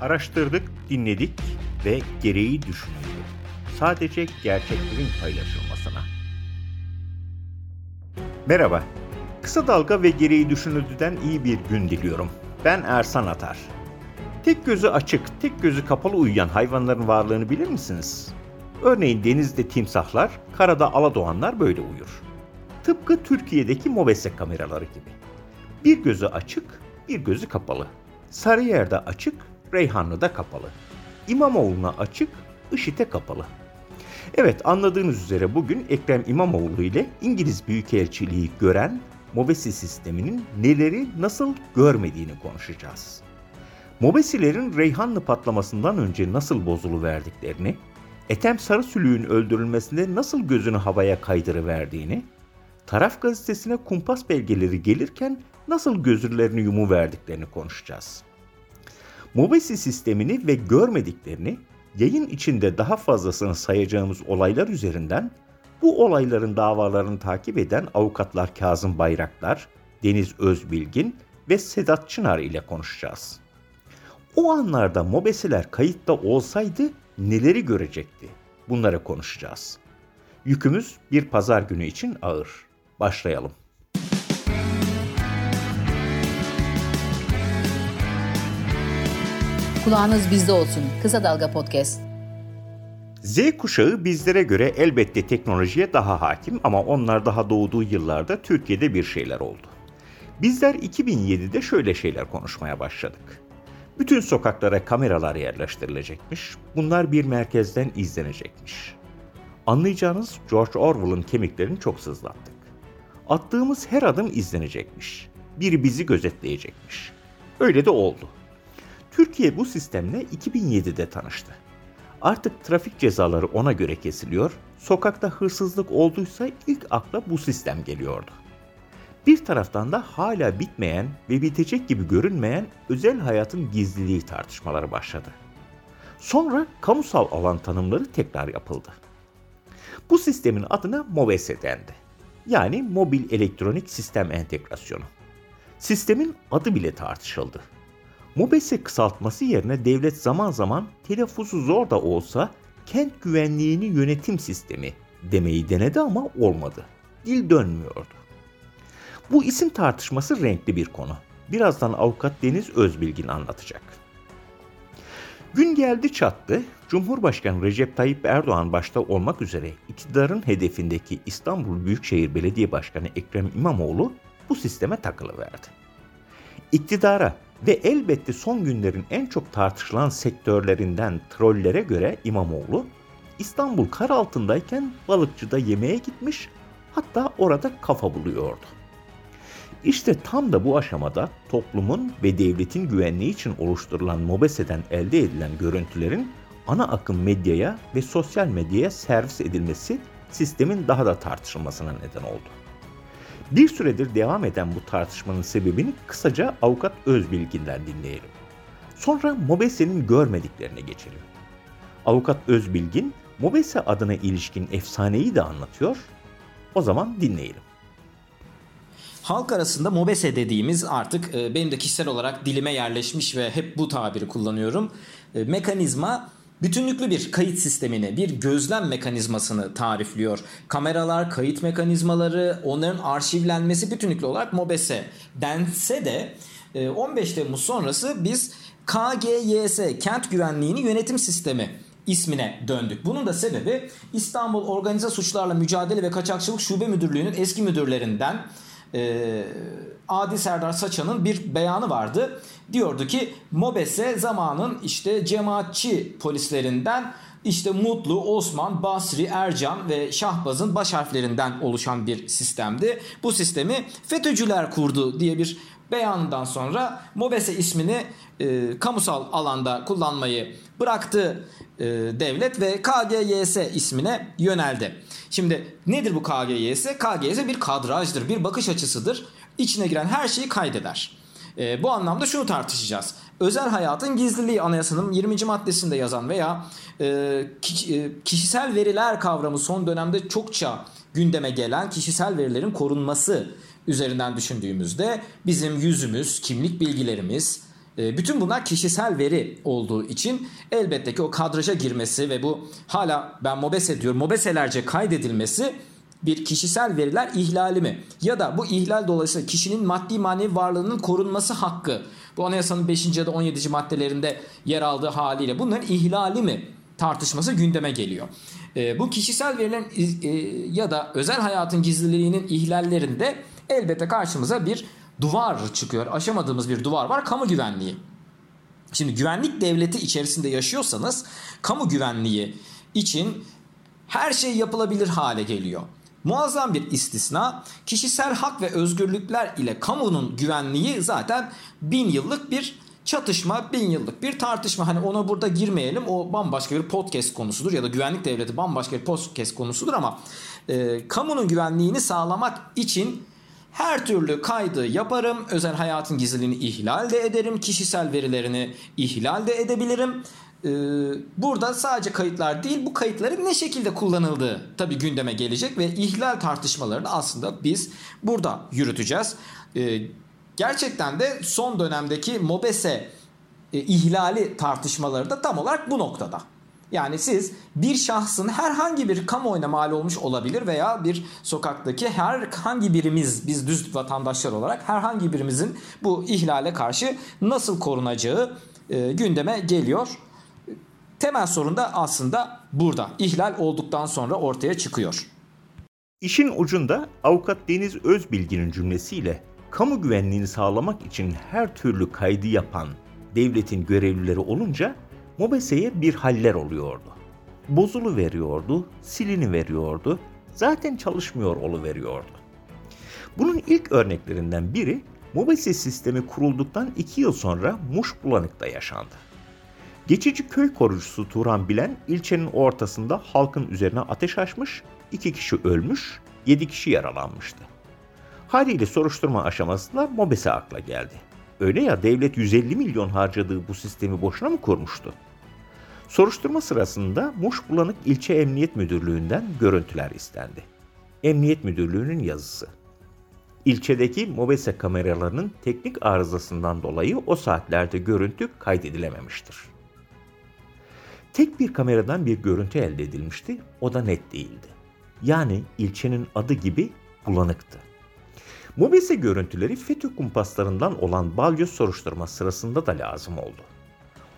Araştırdık, dinledik ve gereği düşünüldü. Sadece gerçeklerin paylaşılmasına. Merhaba. Kısa Dalga ve Gereği Düşünüldü'den iyi bir gün diliyorum. Ben Ersan Atar. Tek gözü açık, tek gözü kapalı uyuyan hayvanların varlığını bilir misiniz? Örneğin denizde timsahlar, karada aladoğanlar böyle uyur. Tıpkı Türkiye'deki mobese kameraları gibi. Bir gözü açık, bir gözü kapalı. Sarıyer'de açık, Reyhanlı'da kapalı. İmamoğlu'na açık, IŞİD'e kapalı. Evet anladığınız üzere bugün Ekrem İmamoğlu ile İngiliz Büyükelçiliği gören Mobesi sisteminin neleri nasıl görmediğini konuşacağız. Mobesilerin Reyhanlı patlamasından önce nasıl bozulu verdiklerini, Ethem Sarısülüğün öldürülmesinde nasıl gözünü havaya kaydırıverdiğini, Taraf gazetesine kumpas belgeleri gelirken nasıl gözürlerini yumu verdiklerini konuşacağız. Mobesi sistemini ve görmediklerini yayın içinde daha fazlasını sayacağımız olaylar üzerinden bu olayların davalarını takip eden avukatlar Kazım Bayraktar, Deniz Özbilgin ve Sedat Çınar ile konuşacağız. O anlarda mobesiler kayıtta olsaydı neleri görecekti? Bunları konuşacağız. Yükümüz bir pazar günü için ağır. Başlayalım. Kulağınız bizde olsun. Kısa Dalga Podcast. Z kuşağı bizlere göre elbette teknolojiye daha hakim ama onlar daha doğduğu yıllarda Türkiye'de bir şeyler oldu. Bizler 2007'de şöyle şeyler konuşmaya başladık. Bütün sokaklara kameralar yerleştirilecekmiş, bunlar bir merkezden izlenecekmiş. Anlayacağınız George Orwell'ın kemiklerini çok sızlattık. Attığımız her adım izlenecekmiş. Biri bizi gözetleyecekmiş. Öyle de oldu. Türkiye bu sistemle 2007'de tanıştı. Artık trafik cezaları ona göre kesiliyor, sokakta hırsızlık olduysa ilk akla bu sistem geliyordu. Bir taraftan da hala bitmeyen ve bitecek gibi görünmeyen özel hayatın gizliliği tartışmaları başladı. Sonra kamusal alan tanımları tekrar yapıldı. Bu sistemin adına MOBESE dendi. Yani Mobil Elektronik Sistem Entegrasyonu. Sistemin adı bile tartışıldı. MOBESE kısaltması yerine devlet zaman zaman telaffuzu zor da olsa kent güvenliğini yönetim sistemi demeyi denedi ama olmadı. Dil dönmüyordu. Bu isim tartışması renkli bir konu. Birazdan avukat Deniz Özbilgin anlatacak. Gün geldi çattı, Cumhurbaşkanı Recep Tayyip Erdoğan başta olmak üzere iktidarın hedefindeki İstanbul Büyükşehir Belediye Başkanı Ekrem İmamoğlu bu sisteme takılıverdi. İktidara ve elbette son günlerin en çok tartışılan sektörlerinden trollere göre İmamoğlu, İstanbul kar altındayken balıkçıda yemeğe gitmiş hatta orada kafa buluyordu. İşte tam da bu aşamada toplumun ve devletin güvenliği için oluşturulan MOBESE'den elde edilen görüntülerin ana akım medyaya ve sosyal medyaya servis edilmesi sistemin daha da tartışılmasına neden oldu. Bir süredir devam eden bu tartışmanın sebebini kısaca avukat Özbilgin'den dinleyelim. Sonra Mobese'nin görmediklerine geçelim. Avukat Özbilgin, Mobese adına ilişkin efsaneyi de anlatıyor. O zaman dinleyelim. Halk arasında mobese dediğimiz artık e, benim de kişisel olarak dilime yerleşmiş ve hep bu tabiri kullanıyorum. E, mekanizma bütünlüklü bir kayıt sistemini, bir gözlem mekanizmasını tarifliyor. Kameralar, kayıt mekanizmaları, onların arşivlenmesi bütünlüklü olarak mobese dense de 15 e, Temmuz sonrası biz KGYS, Kent Güvenliğini Yönetim Sistemi ismine döndük. Bunun da sebebi İstanbul Organize Suçlarla Mücadele ve Kaçakçılık Şube Müdürlüğü'nün eski müdürlerinden e, Adi Serdar Saçan'ın bir beyanı vardı. Diyordu ki Mobese zamanın işte cemaatçi polislerinden işte Mutlu, Osman, Basri, Ercan ve Şahbaz'ın baş harflerinden oluşan bir sistemdi. Bu sistemi FETÖ'cüler kurdu diye bir beyanından sonra Mobese ismini e, kamusal alanda kullanmayı bıraktı e, devlet ve KGYS ismine yöneldi. Şimdi nedir bu KGYS? KGYS bir kadrajdır, bir bakış açısıdır. İçine giren her şeyi kaydeder. E, bu anlamda şunu tartışacağız. Özel hayatın gizliliği anayasanın 20. maddesinde yazan veya e, e, kişisel veriler kavramı son dönemde çokça gündeme gelen kişisel verilerin korunması üzerinden düşündüğümüzde bizim yüzümüz, kimlik bilgilerimiz, E, bütün bunlar kişisel veri olduğu için elbette ki o kadraja girmesi ve bu hala ben MOBESE diyorum MOBESE'lerce kaydedilmesi bir kişisel veriler ihlali mi? Ya da bu ihlal dolayısıyla kişinin maddi manevi varlığının korunması hakkı bu anayasanın 5. ya da 17. maddelerinde yer aldığı haliyle bunların ihlali mi tartışması gündeme geliyor. E, bu kişisel verilerin e, ya da özel hayatın gizliliğinin ihlallerinde elbette karşımıza bir duvar çıkıyor. Aşamadığımız bir duvar var. Kamu güvenliği. Şimdi güvenlik devleti içerisinde yaşıyorsanız kamu güvenliği için her şey yapılabilir hale geliyor. Muazzam bir istisna kişisel hak ve özgürlükler ile kamunun güvenliği zaten bin yıllık bir çatışma, bin yıllık bir tartışma. Hani ona burada girmeyelim o bambaşka bir podcast konusudur ya da güvenlik devleti bambaşka bir podcast konusudur ama e, kamunun güvenliğini sağlamak için her türlü kaydı yaparım. Özel hayatın gizliliğini ihlal de ederim. Kişisel verilerini ihlal de edebilirim. Ee, burada sadece kayıtlar değil bu kayıtların ne şekilde kullanıldığı tabi gündeme gelecek ve ihlal tartışmalarını aslında biz burada yürüteceğiz. Ee, gerçekten de son dönemdeki MOBESE e, ihlali tartışmaları da tam olarak bu noktada. Yani siz bir şahsın herhangi bir kamuoyuna mal olmuş olabilir veya bir sokaktaki herhangi birimiz biz düz vatandaşlar olarak herhangi birimizin bu ihlale karşı nasıl korunacağı e, gündeme geliyor. Temel sorun da aslında burada. İhlal olduktan sonra ortaya çıkıyor. İşin ucunda avukat Deniz Özbilgi'nin cümlesiyle kamu güvenliğini sağlamak için her türlü kaydı yapan devletin görevlileri olunca MOBESE'ye bir haller oluyordu. Bozulu veriyordu, silini veriyordu, zaten çalışmıyor olu veriyordu. Bunun ilk örneklerinden biri MOBESE sistemi kurulduktan iki yıl sonra Muş Bulanık'ta yaşandı. Geçici köy korucusu Turan Bilen ilçenin ortasında halkın üzerine ateş açmış, iki kişi ölmüş, yedi kişi yaralanmıştı. Haliyle soruşturma aşamasında MOBESE akla geldi. Öyle ya devlet 150 milyon harcadığı bu sistemi boşuna mı kurmuştu? Soruşturma sırasında Muş Bulanık İlçe Emniyet Müdürlüğü'nden görüntüler istendi. Emniyet Müdürlüğü'nün yazısı. İlçedeki MOBESE kameralarının teknik arızasından dolayı o saatlerde görüntü kaydedilememiştir. Tek bir kameradan bir görüntü elde edilmişti, o da net değildi. Yani ilçenin adı gibi bulanıktı. MOBESE görüntüleri FETÖ kumpaslarından olan balyoz soruşturma sırasında da lazım oldu.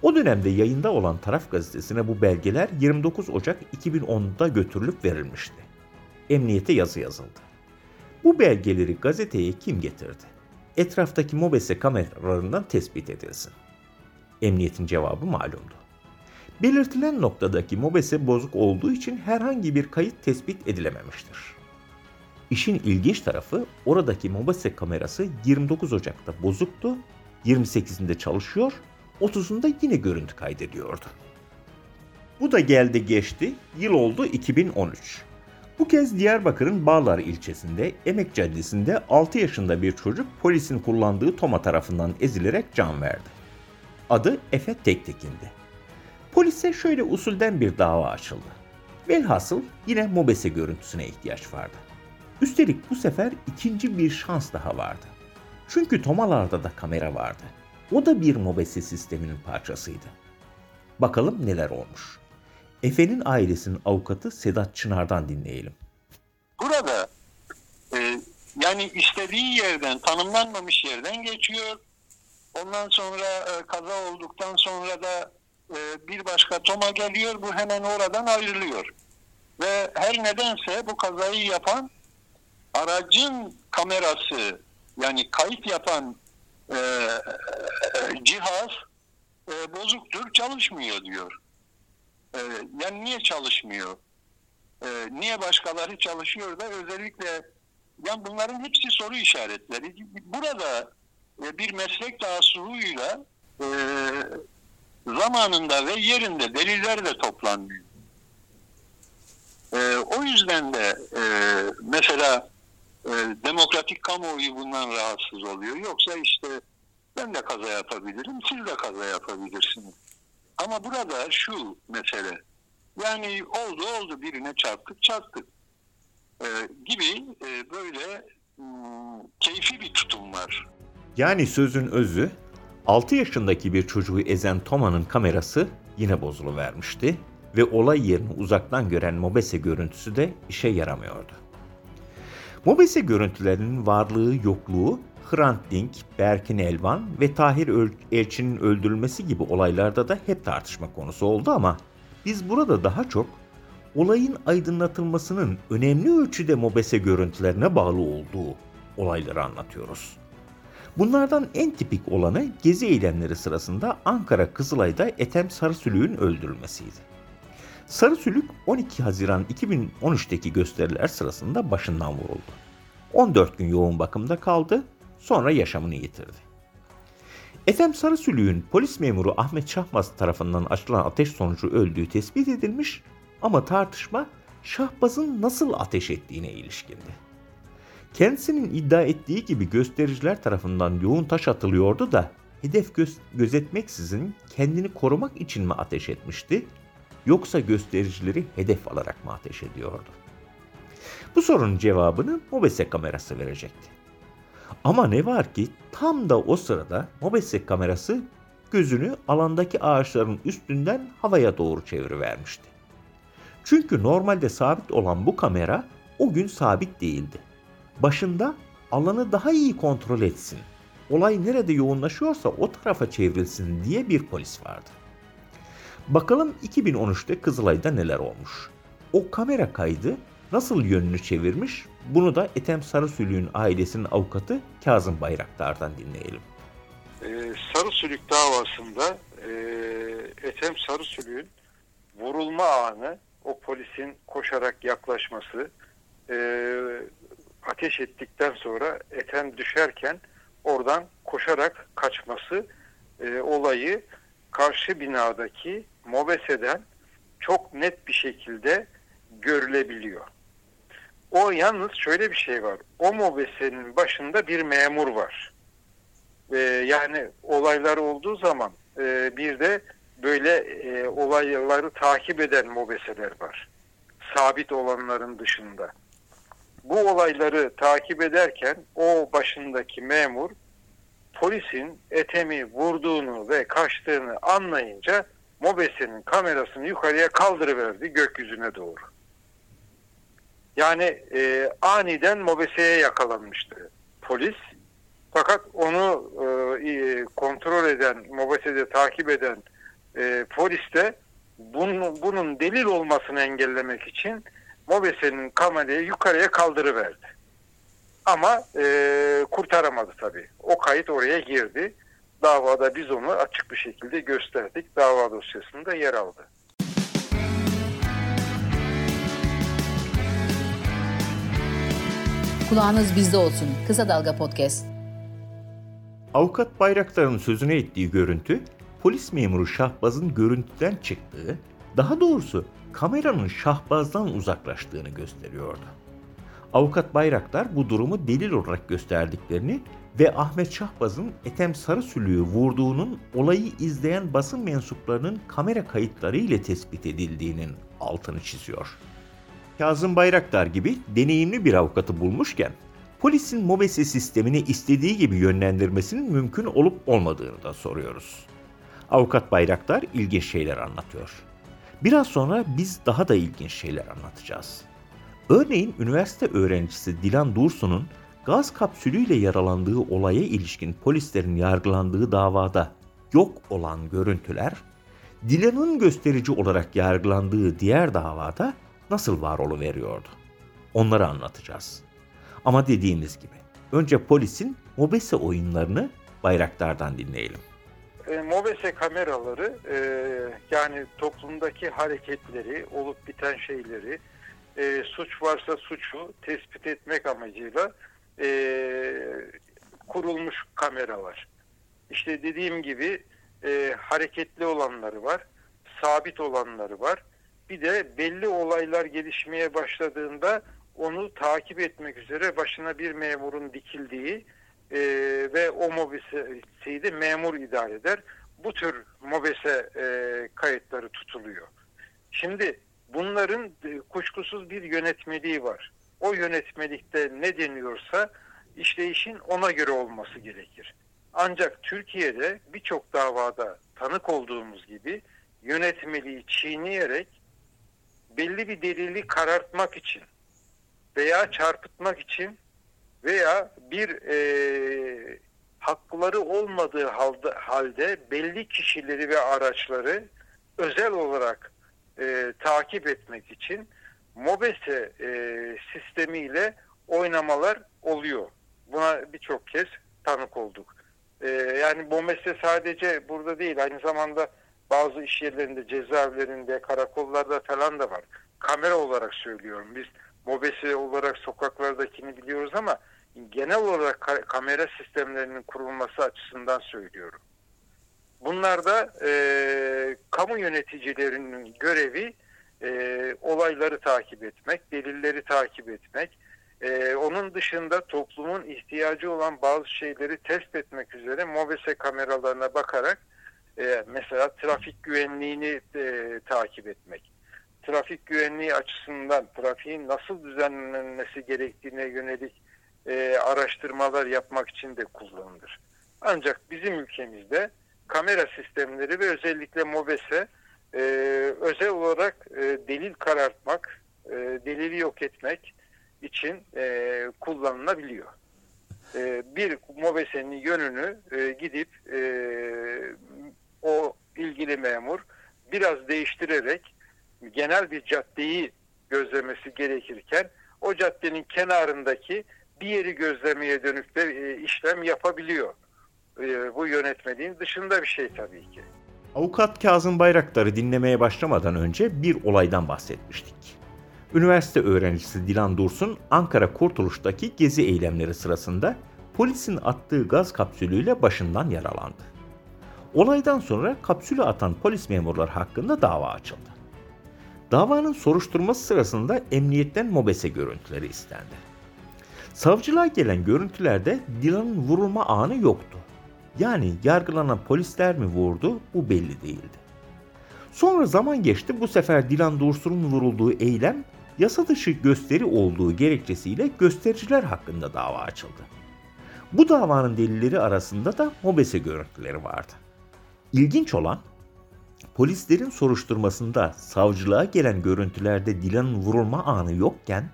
O dönemde yayında olan Taraf gazetesine bu belgeler 29 Ocak 2010'da götürülüp verilmişti. Emniyete yazı yazıldı. Bu belgeleri gazeteye kim getirdi? Etraftaki MOBESE kameralarından tespit edilsin. Emniyetin cevabı malumdu. Belirtilen noktadaki MOBESE bozuk olduğu için herhangi bir kayıt tespit edilememiştir. İşin ilginç tarafı oradaki MOBESE kamerası 29 Ocak'ta bozuktu, 28'inde çalışıyor 30'unda yine görüntü kaydediyordu. Bu da geldi geçti, yıl oldu 2013. Bu kez Diyarbakır'ın Bağlar ilçesinde Emek Caddesi'nde 6 yaşında bir çocuk polisin kullandığı toma tarafından ezilerek can verdi. Adı Efe Tektekin'di. Polise şöyle usulden bir dava açıldı. Velhasıl yine mobese görüntüsüne ihtiyaç vardı. Üstelik bu sefer ikinci bir şans daha vardı. Çünkü tomalarda da kamera vardı. O da bir mobese sisteminin parçasıydı. Bakalım neler olmuş. Efe'nin ailesinin avukatı Sedat Çınar'dan dinleyelim. Burada e, yani istediği yerden, tanımlanmamış yerden geçiyor. Ondan sonra e, kaza olduktan sonra da e, bir başka toma geliyor. Bu hemen oradan ayrılıyor. Ve her nedense bu kazayı yapan aracın kamerası yani kayıt yapan e, cihaz e, bozuktur, çalışmıyor diyor. E, yani niye çalışmıyor? E, niye başkaları çalışıyor da özellikle yani bunların hepsi soru işaretleri. Burada e, bir meslek taassuruyla e, zamanında ve yerinde deliller de toplanmıyor. E, o yüzden de e, mesela e, demokratik kamuoyu bundan rahatsız oluyor. Yoksa işte ben de kaza yapabilirim, siz de kaza yapabilirsiniz. Ama burada şu mesele, yani oldu oldu birine çarptık çarptık e, gibi e, böyle m, keyfi bir tutum var. Yani sözün özü 6 yaşındaki bir çocuğu ezen Toma'nın kamerası yine bozuluvermişti ve olay yerini uzaktan gören Mobese görüntüsü de işe yaramıyordu. Mobese görüntülerinin varlığı yokluğu Hrant Dink, Berkin Elvan ve Tahir Elçi'nin öldürülmesi gibi olaylarda da hep tartışma konusu oldu ama biz burada daha çok olayın aydınlatılmasının önemli ölçüde Mobese görüntülerine bağlı olduğu olayları anlatıyoruz. Bunlardan en tipik olanı gezi eylemleri sırasında Ankara Kızılay'da Ethem Sarısülük'ün öldürülmesiydi. Sarısülük 12 Haziran 2013'teki gösteriler sırasında başından vuruldu. 14 gün yoğun bakımda kaldı, sonra yaşamını yitirdi. Ethem Sarısülük'ün polis memuru Ahmet Şahbaz tarafından açılan ateş sonucu öldüğü tespit edilmiş ama tartışma Şahbaz'ın nasıl ateş ettiğine ilişkindi. Kendisinin iddia ettiği gibi göstericiler tarafından yoğun taş atılıyordu da hedef göz gözetmeksizin kendini korumak için mi ateş etmişti yoksa göstericileri hedef alarak mı ateş ediyordu? Bu sorunun cevabını Mobese kamerası verecekti. Ama ne var ki tam da o sırada Mobese kamerası gözünü alandaki ağaçların üstünden havaya doğru çevirivermişti. Çünkü normalde sabit olan bu kamera o gün sabit değildi. Başında alanı daha iyi kontrol etsin, olay nerede yoğunlaşıyorsa o tarafa çevrilsin diye bir polis vardı. Bakalım 2013'te Kızılay'da neler olmuş. O kamera kaydı nasıl yönünü çevirmiş bunu da Ethem Sarısülük'ün ailesinin avukatı Kazım Bayraktar'dan dinleyelim. Ee, Sarısülük davasında e, Ethem Sarısülük'ün vurulma anı, o polisin koşarak yaklaşması, e, ateş ettikten sonra Ethem düşerken oradan koşarak kaçması e, olayı karşı binadaki Mobese'den çok net bir şekilde görülebiliyor. O yalnız şöyle bir şey var. O Mobese'nin başında bir memur var. Ee, yani olaylar olduğu zaman e, bir de böyle e, olayları takip eden Mobese'ler var. Sabit olanların dışında. Bu olayları takip ederken o başındaki memur polisin Ethem'i vurduğunu ve kaçtığını anlayınca Mobese'nin kamerasını yukarıya kaldırıverdi gökyüzüne doğru. Yani e, aniden Mobese'ye yakalanmıştı polis. Fakat onu e, kontrol eden, Mobese'de takip eden e, polis de bunun, bunun delil olmasını engellemek için Mobese'nin kamerayı yukarıya kaldırıverdi. Ama e, kurtaramadı tabii. O kayıt oraya girdi. Davada biz onu açık bir şekilde gösterdik. Dava dosyasında yer aldı. Kulağınız bizde olsun. Kısa Dalga Podcast. Avukat Bayraktar'ın sözüne ettiği görüntü, polis memuru Şahbaz'ın görüntüden çıktığı, daha doğrusu kameranın Şahbaz'dan uzaklaştığını gösteriyordu. Avukat Bayraktar bu durumu delil olarak gösterdiklerini ve Ahmet Şahbaz'ın Ethem Sarısülüğü vurduğunun olayı izleyen basın mensuplarının kamera kayıtları ile tespit edildiğinin altını çiziyor. Kazım Bayraktar gibi deneyimli bir avukatı bulmuşken polisin MOBESE sistemini istediği gibi yönlendirmesinin mümkün olup olmadığını da soruyoruz. Avukat Bayraktar ilginç şeyler anlatıyor. Biraz sonra biz daha da ilginç şeyler anlatacağız. Örneğin üniversite öğrencisi Dilan Dursun'un gaz kapsülüyle yaralandığı olaya ilişkin polislerin yargılandığı davada yok olan görüntüler, Dilan'ın gösterici olarak yargılandığı diğer davada nasıl var veriyordu? Onları anlatacağız. Ama dediğimiz gibi önce polisin Mobese oyunlarını Bayraktar'dan dinleyelim. E, Mobese kameraları e, yani toplumdaki hareketleri, olup biten şeyleri, e, suç varsa suçu tespit etmek amacıyla e, kurulmuş kameralar. İşte dediğim gibi e, hareketli olanları var, sabit olanları var. Bir de belli olaylar gelişmeye başladığında onu takip etmek üzere başına bir memurun dikildiği e, ve o mobeseyi de memur idare eder. Bu tür mobese e, kayıtları tutuluyor. Şimdi bunların e, kuşkusuz bir yönetmeliği var. O yönetmelikte ne deniyorsa işleyişin ona göre olması gerekir. Ancak Türkiye'de birçok davada tanık olduğumuz gibi yönetmeliği çiğneyerek belli bir delili karartmak için veya çarpıtmak için veya bir e, hakları olmadığı halde, halde belli kişileri ve araçları özel olarak e, takip etmek için MOBESE e, sistemiyle oynamalar oluyor. Buna birçok kez tanık olduk. E, yani MOBESE sadece burada değil aynı zamanda bazı iş yerlerinde, cezaevlerinde, karakollarda falan da var. Kamera olarak söylüyorum. Biz MOBESE olarak sokaklardakini biliyoruz ama genel olarak ka- kamera sistemlerinin kurulması açısından söylüyorum. Bunlarda e, kamu yöneticilerinin görevi e, olayları takip etmek, delilleri takip etmek, e, onun dışında toplumun ihtiyacı olan bazı şeyleri test etmek üzere MOBESE kameralarına bakarak e, mesela trafik güvenliğini e, takip etmek. Trafik güvenliği açısından trafiğin nasıl düzenlenmesi gerektiğine yönelik e, araştırmalar yapmak için de kullanılır. Ancak bizim ülkemizde kamera sistemleri ve özellikle MOBESE e, özel olarak e, delil karartmak, e, delili yok etmek için e, kullanılabiliyor. E, bir MOBESE'nin yönünü e, gidip e, o ilgili memur biraz değiştirerek genel bir caddeyi gözlemesi gerekirken o caddenin kenarındaki bir yeri gözlemeye dönük de e, işlem yapabiliyor. E, bu yönetmeliğin dışında bir şey tabii ki. Avukat Kazım Bayraktar'ı dinlemeye başlamadan önce bir olaydan bahsetmiştik. Üniversite öğrencisi Dilan Dursun, Ankara Kurtuluş'taki gezi eylemleri sırasında polisin attığı gaz kapsülüyle başından yaralandı. Olaydan sonra kapsülü atan polis memurları hakkında dava açıldı. Davanın soruşturması sırasında emniyetten mobese görüntüleri istendi. Savcılığa gelen görüntülerde Dilan'ın vurulma anı yoktu. Yani yargılanan polisler mi vurdu bu belli değildi. Sonra zaman geçti bu sefer Dilan Dursun'un vurulduğu eylem yasa dışı gösteri olduğu gerekçesiyle göstericiler hakkında dava açıldı. Bu davanın delilleri arasında da mobese görüntüleri vardı. İlginç olan polislerin soruşturmasında savcılığa gelen görüntülerde Dilan'ın vurulma anı yokken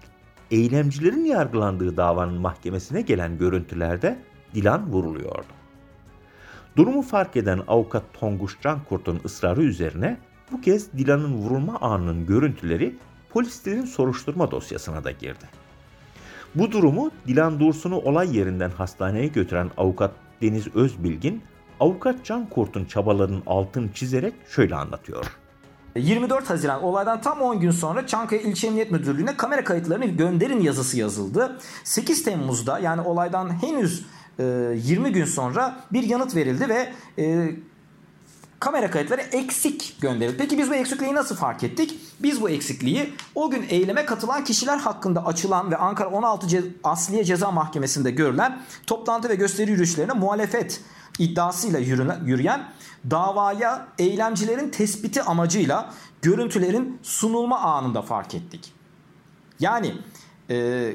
eylemcilerin yargılandığı davanın mahkemesine gelen görüntülerde Dilan vuruluyordu. Durumu fark eden avukat Tonguç Cankurt'un ısrarı üzerine bu kez Dilan'ın vurulma anının görüntüleri polislerin soruşturma dosyasına da girdi. Bu durumu Dilan Dursun'u olay yerinden hastaneye götüren avukat Deniz Özbilgin, avukat Can Kurt'un çabalarının altını çizerek şöyle anlatıyor. 24 Haziran olaydan tam 10 gün sonra Çankaya İlçe Emniyet Müdürlüğü'ne kamera kayıtlarını gönderin yazısı yazıldı. 8 Temmuz'da yani olaydan henüz 20 gün sonra bir yanıt verildi ve kamera kayıtları eksik gönderildi. Peki biz bu eksikliği nasıl fark ettik? Biz bu eksikliği o gün eyleme katılan kişiler hakkında açılan ve Ankara 16 Ce- Asliye Ceza Mahkemesi'nde görülen toplantı ve gösteri yürüyüşlerine muhalefet iddiasıyla yürüyen davaya eylemcilerin tespiti amacıyla görüntülerin sunulma anında fark ettik. Yani e,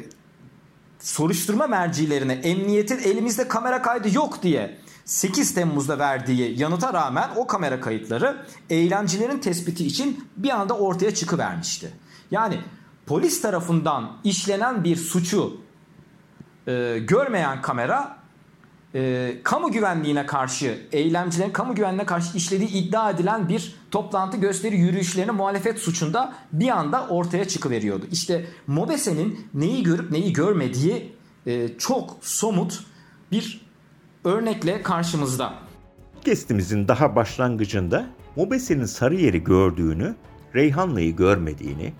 soruşturma mercilerine emniyetin elimizde kamera kaydı yok diye 8 Temmuz'da verdiği yanıta rağmen o kamera kayıtları eylemcilerin tespiti için bir anda ortaya çıkıvermişti. Yani polis tarafından işlenen bir suçu e, görmeyen kamera e, kamu güvenliğine karşı eylemcilerin kamu güvenliğine karşı işlediği iddia edilen bir toplantı gösteri yürüyüşlerine muhalefet suçunda bir anda ortaya çıkıveriyordu. İşte MOBESE'nin neyi görüp neyi görmediği e, çok somut bir örnekle karşımızda. Podcast'imizin daha başlangıcında Mobese'nin Sarıyer'i gördüğünü, Reyhanlı'yı görmediğini,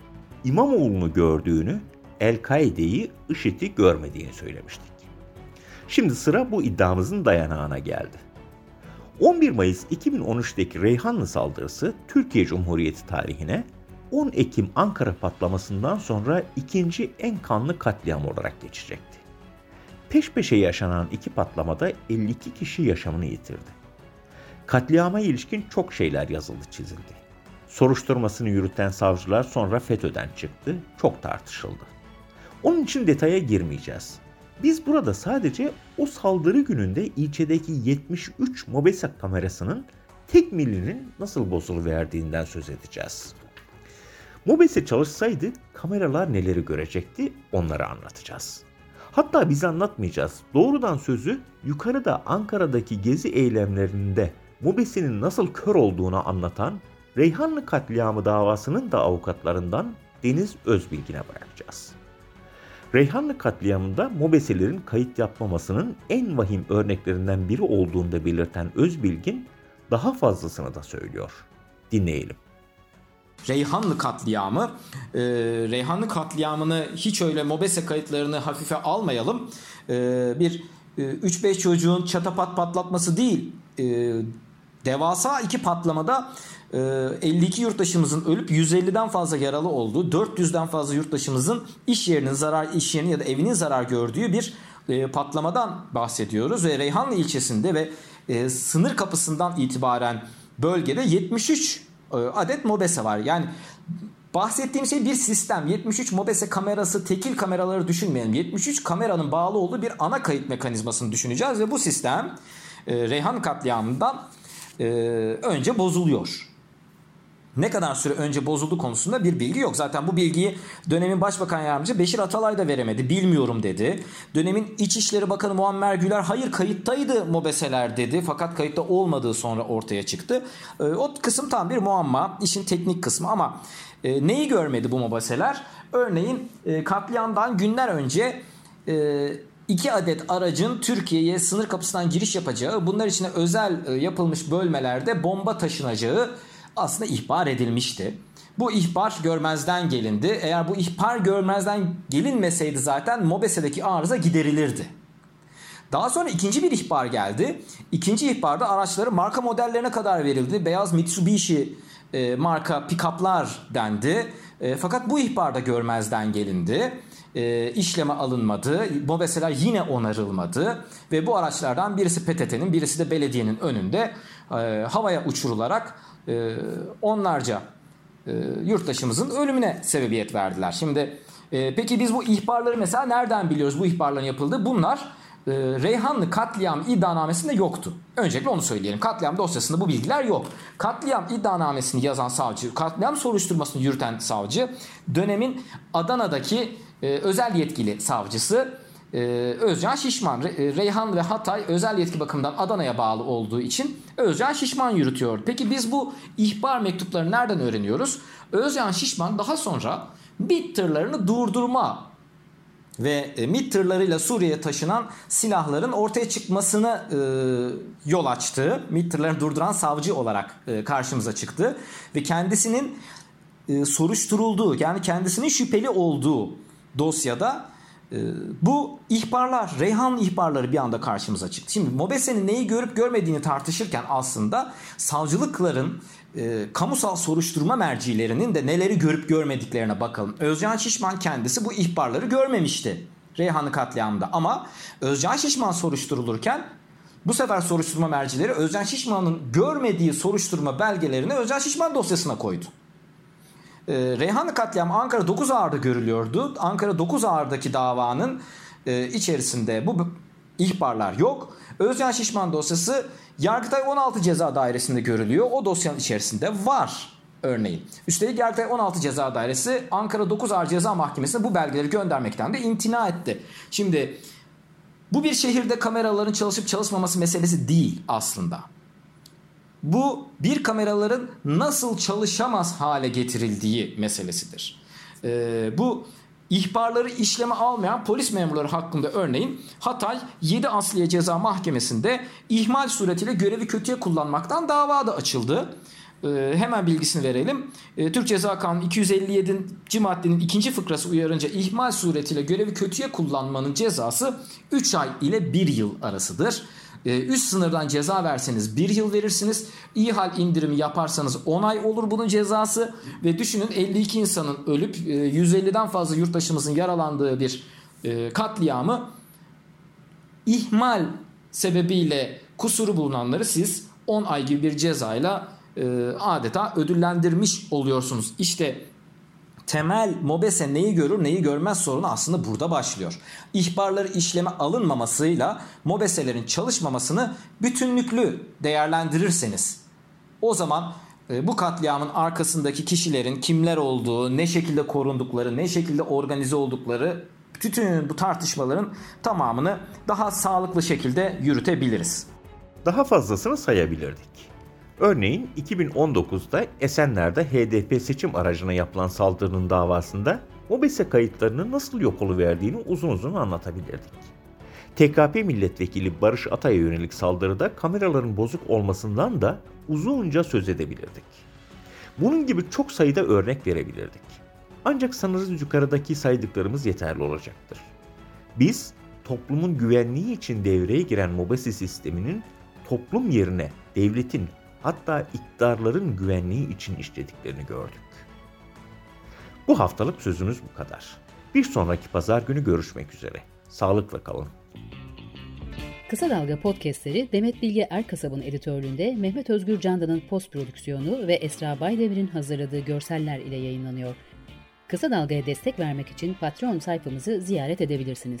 İmamoğlu'nu gördüğünü, El-Kaide'yi, IŞİD'i görmediğini söylemiştik. Şimdi sıra bu iddiamızın dayanağına geldi. 11 Mayıs 2013'teki Reyhanlı saldırısı Türkiye Cumhuriyeti tarihine 10 Ekim Ankara patlamasından sonra ikinci en kanlı katliam olarak geçecekti. Peş peşe yaşanan iki patlamada 52 kişi yaşamını yitirdi. Katliama ilişkin çok şeyler yazıldı çizildi. Soruşturmasını yürüten savcılar sonra FETÖ'den çıktı, çok tartışıldı. Onun için detaya girmeyeceğiz. Biz burada sadece o saldırı gününde ilçedeki 73 Mobese kamerasının tek milinin nasıl bozuluverdiğinden söz edeceğiz. Mobese çalışsaydı kameralar neleri görecekti onları anlatacağız. Hatta biz anlatmayacağız. Doğrudan sözü yukarıda Ankara'daki gezi eylemlerinde Mobese'nin nasıl kör olduğunu anlatan Reyhanlı katliamı davasının da avukatlarından Deniz Özbilgin'e bırakacağız. Reyhanlı katliamında Mobeselerin kayıt yapmamasının en vahim örneklerinden biri olduğunu belirten Özbilgin daha fazlasını da söylüyor. Dinleyelim. Reyhanlı katliamı. Ee, Reyhanlı katliamını hiç öyle mobese kayıtlarını hafife almayalım. Ee, bir e, 3-5 çocuğun çatapat patlatması değil. E, devasa iki patlamada e, 52 yurttaşımızın ölüp 150'den fazla yaralı olduğu, 400'den fazla yurttaşımızın iş yerinin zarar, iş yerinin ya da evinin zarar gördüğü bir e, patlamadan bahsediyoruz. Ve Reyhanlı ilçesinde ve e, sınır kapısından itibaren bölgede 73 e, adet mobese var. Yani bahsettiğim şey bir sistem. 73 mobese kamerası, tekil kameraları düşünmeyelim. 73 kameranın bağlı olduğu bir ana kayıt mekanizmasını düşüneceğiz ve bu sistem Reyhan katliamından önce bozuluyor. Ne kadar süre önce bozuldu konusunda bir bilgi yok. Zaten bu bilgiyi dönemin Başbakan Yardımcısı Beşir Atalay da veremedi. Bilmiyorum dedi. Dönemin İçişleri Bakanı Muammer Güler hayır kayıttaydı mobeseler dedi. Fakat kayıtta olmadığı sonra ortaya çıktı. E, o kısım tam bir muamma. işin teknik kısmı ama e, neyi görmedi bu mobeseler? Örneğin e, katliamdan günler önce e, iki adet aracın Türkiye'ye sınır kapısından giriş yapacağı, bunlar içine özel yapılmış bölmelerde bomba taşınacağı aslında ihbar edilmişti. Bu ihbar görmezden gelindi. Eğer bu ihbar görmezden gelinmeseydi zaten Mobese'deki arıza giderilirdi. Daha sonra ikinci bir ihbar geldi. İkinci ihbarda araçların marka modellerine kadar verildi. Beyaz Mitsubishi e, marka pick-up'lar dendi. E, fakat bu ihbarda görmezden gelindi. E, işleme alınmadı. Mobeseler yine onarılmadı. Ve bu araçlardan birisi PTT'nin birisi de belediyenin önünde e, havaya uçurularak e, onlarca e, yurttaşımızın ölümüne sebebiyet verdiler. Şimdi peki biz bu ihbarları mesela nereden biliyoruz bu ihbarların yapıldığı? Bunlar Reyhanlı katliam iddianamesinde yoktu. Öncelikle onu söyleyelim. Katliam dosyasında bu bilgiler yok. Katliam iddianamesini yazan savcı, katliam soruşturmasını yürüten savcı dönemin Adana'daki özel yetkili savcısı e, Özcan Şişman. Re, Reyhan ve Hatay özel yetki bakımından Adana'ya bağlı olduğu için Özcan Şişman yürütüyor. Peki biz bu ihbar mektuplarını nereden öğreniyoruz? Özcan Şişman daha sonra MİT tırlarını durdurma ve e, MİT tırlarıyla Suriye'ye taşınan silahların ortaya çıkmasını e, yol açtı. MİT tırlarını durduran savcı olarak e, karşımıza çıktı. Ve kendisinin e, soruşturulduğu yani kendisinin şüpheli olduğu dosyada e, bu ihbarlar, Reyhan ihbarları bir anda karşımıza çıktı. Şimdi Mobese'nin neyi görüp görmediğini tartışırken aslında savcılıkların e, kamusal soruşturma mercilerinin de neleri görüp görmediklerine bakalım. Özcan Şişman kendisi bu ihbarları görmemişti Reyhanlı katliamında ama Özcan Şişman soruşturulurken bu sefer soruşturma mercileri Özcan Şişman'ın görmediği soruşturma belgelerini Özcan Şişman dosyasına koydu. E, Reyhanlı katliamı Ankara 9 Ağır'da görülüyordu. Ankara 9 Ağır'daki davanın e, içerisinde bu ihbarlar yok. Özcan Şişman dosyası Yargıtay 16 Ceza Dairesi'nde görülüyor. O dosyanın içerisinde var örneğin. Üstelik Yargıtay 16 Ceza Dairesi Ankara 9 Ağır Ceza Mahkemesi'ne bu belgeleri göndermekten de imtina etti. Şimdi bu bir şehirde kameraların çalışıp çalışmaması meselesi değil aslında. Bu bir kameraların nasıl çalışamaz hale getirildiği meselesidir. Ee, bu ihbarları işleme almayan polis memurları hakkında örneğin Hatay 7 Asliye Ceza Mahkemesi'nde ihmal suretiyle görevi kötüye kullanmaktan dava da açıldı. Ee, hemen bilgisini verelim. Ee, Türk Ceza Kanunu 257. maddenin ikinci fıkrası uyarınca ihmal suretiyle görevi kötüye kullanmanın cezası 3 ay ile 1 yıl arasıdır. Ee, üst sınırdan ceza verseniz 1 yıl verirsiniz. İhal indirimi yaparsanız 10 ay olur bunun cezası. Ve düşünün 52 insanın ölüp 150'den fazla yurttaşımızın yaralandığı bir e, katliamı ihmal sebebiyle kusuru bulunanları siz 10 ay gibi bir cezayla e, adeta ödüllendirmiş oluyorsunuz. İşte temel MOBESE neyi görür neyi görmez sorunu aslında burada başlıyor. İhbarları işleme alınmamasıyla MOBESE'lerin çalışmamasını bütünlüklü değerlendirirseniz o zaman e, bu katliamın arkasındaki kişilerin kimler olduğu, ne şekilde korundukları, ne şekilde organize oldukları bütün bu tartışmaların tamamını daha sağlıklı şekilde yürütebiliriz. Daha fazlasını sayabilirdik. Örneğin 2019'da Esenler'de HDP seçim aracına yapılan saldırının davasında MOBESE kayıtlarını nasıl yok oluverdiğini uzun uzun anlatabilirdik. TKP milletvekili Barış Atay'a yönelik saldırıda kameraların bozuk olmasından da uzunca söz edebilirdik. Bunun gibi çok sayıda örnek verebilirdik. Ancak sanırız yukarıdaki saydıklarımız yeterli olacaktır. Biz toplumun güvenliği için devreye giren MOBESE sisteminin toplum yerine devletin hatta iktidarların güvenliği için işlediklerini gördük. Bu haftalık sözümüz bu kadar. Bir sonraki pazar günü görüşmek üzere. Sağlıkla kalın. Kısa Dalga podcastleri Demet Bilge Erkasab'ın editörlüğünde Mehmet Özgür Candan'ın post prodüksiyonu ve Esra Baydemir'in hazırladığı görseller ile yayınlanıyor. Kısa Dalga'ya destek vermek için Patreon sayfamızı ziyaret edebilirsiniz.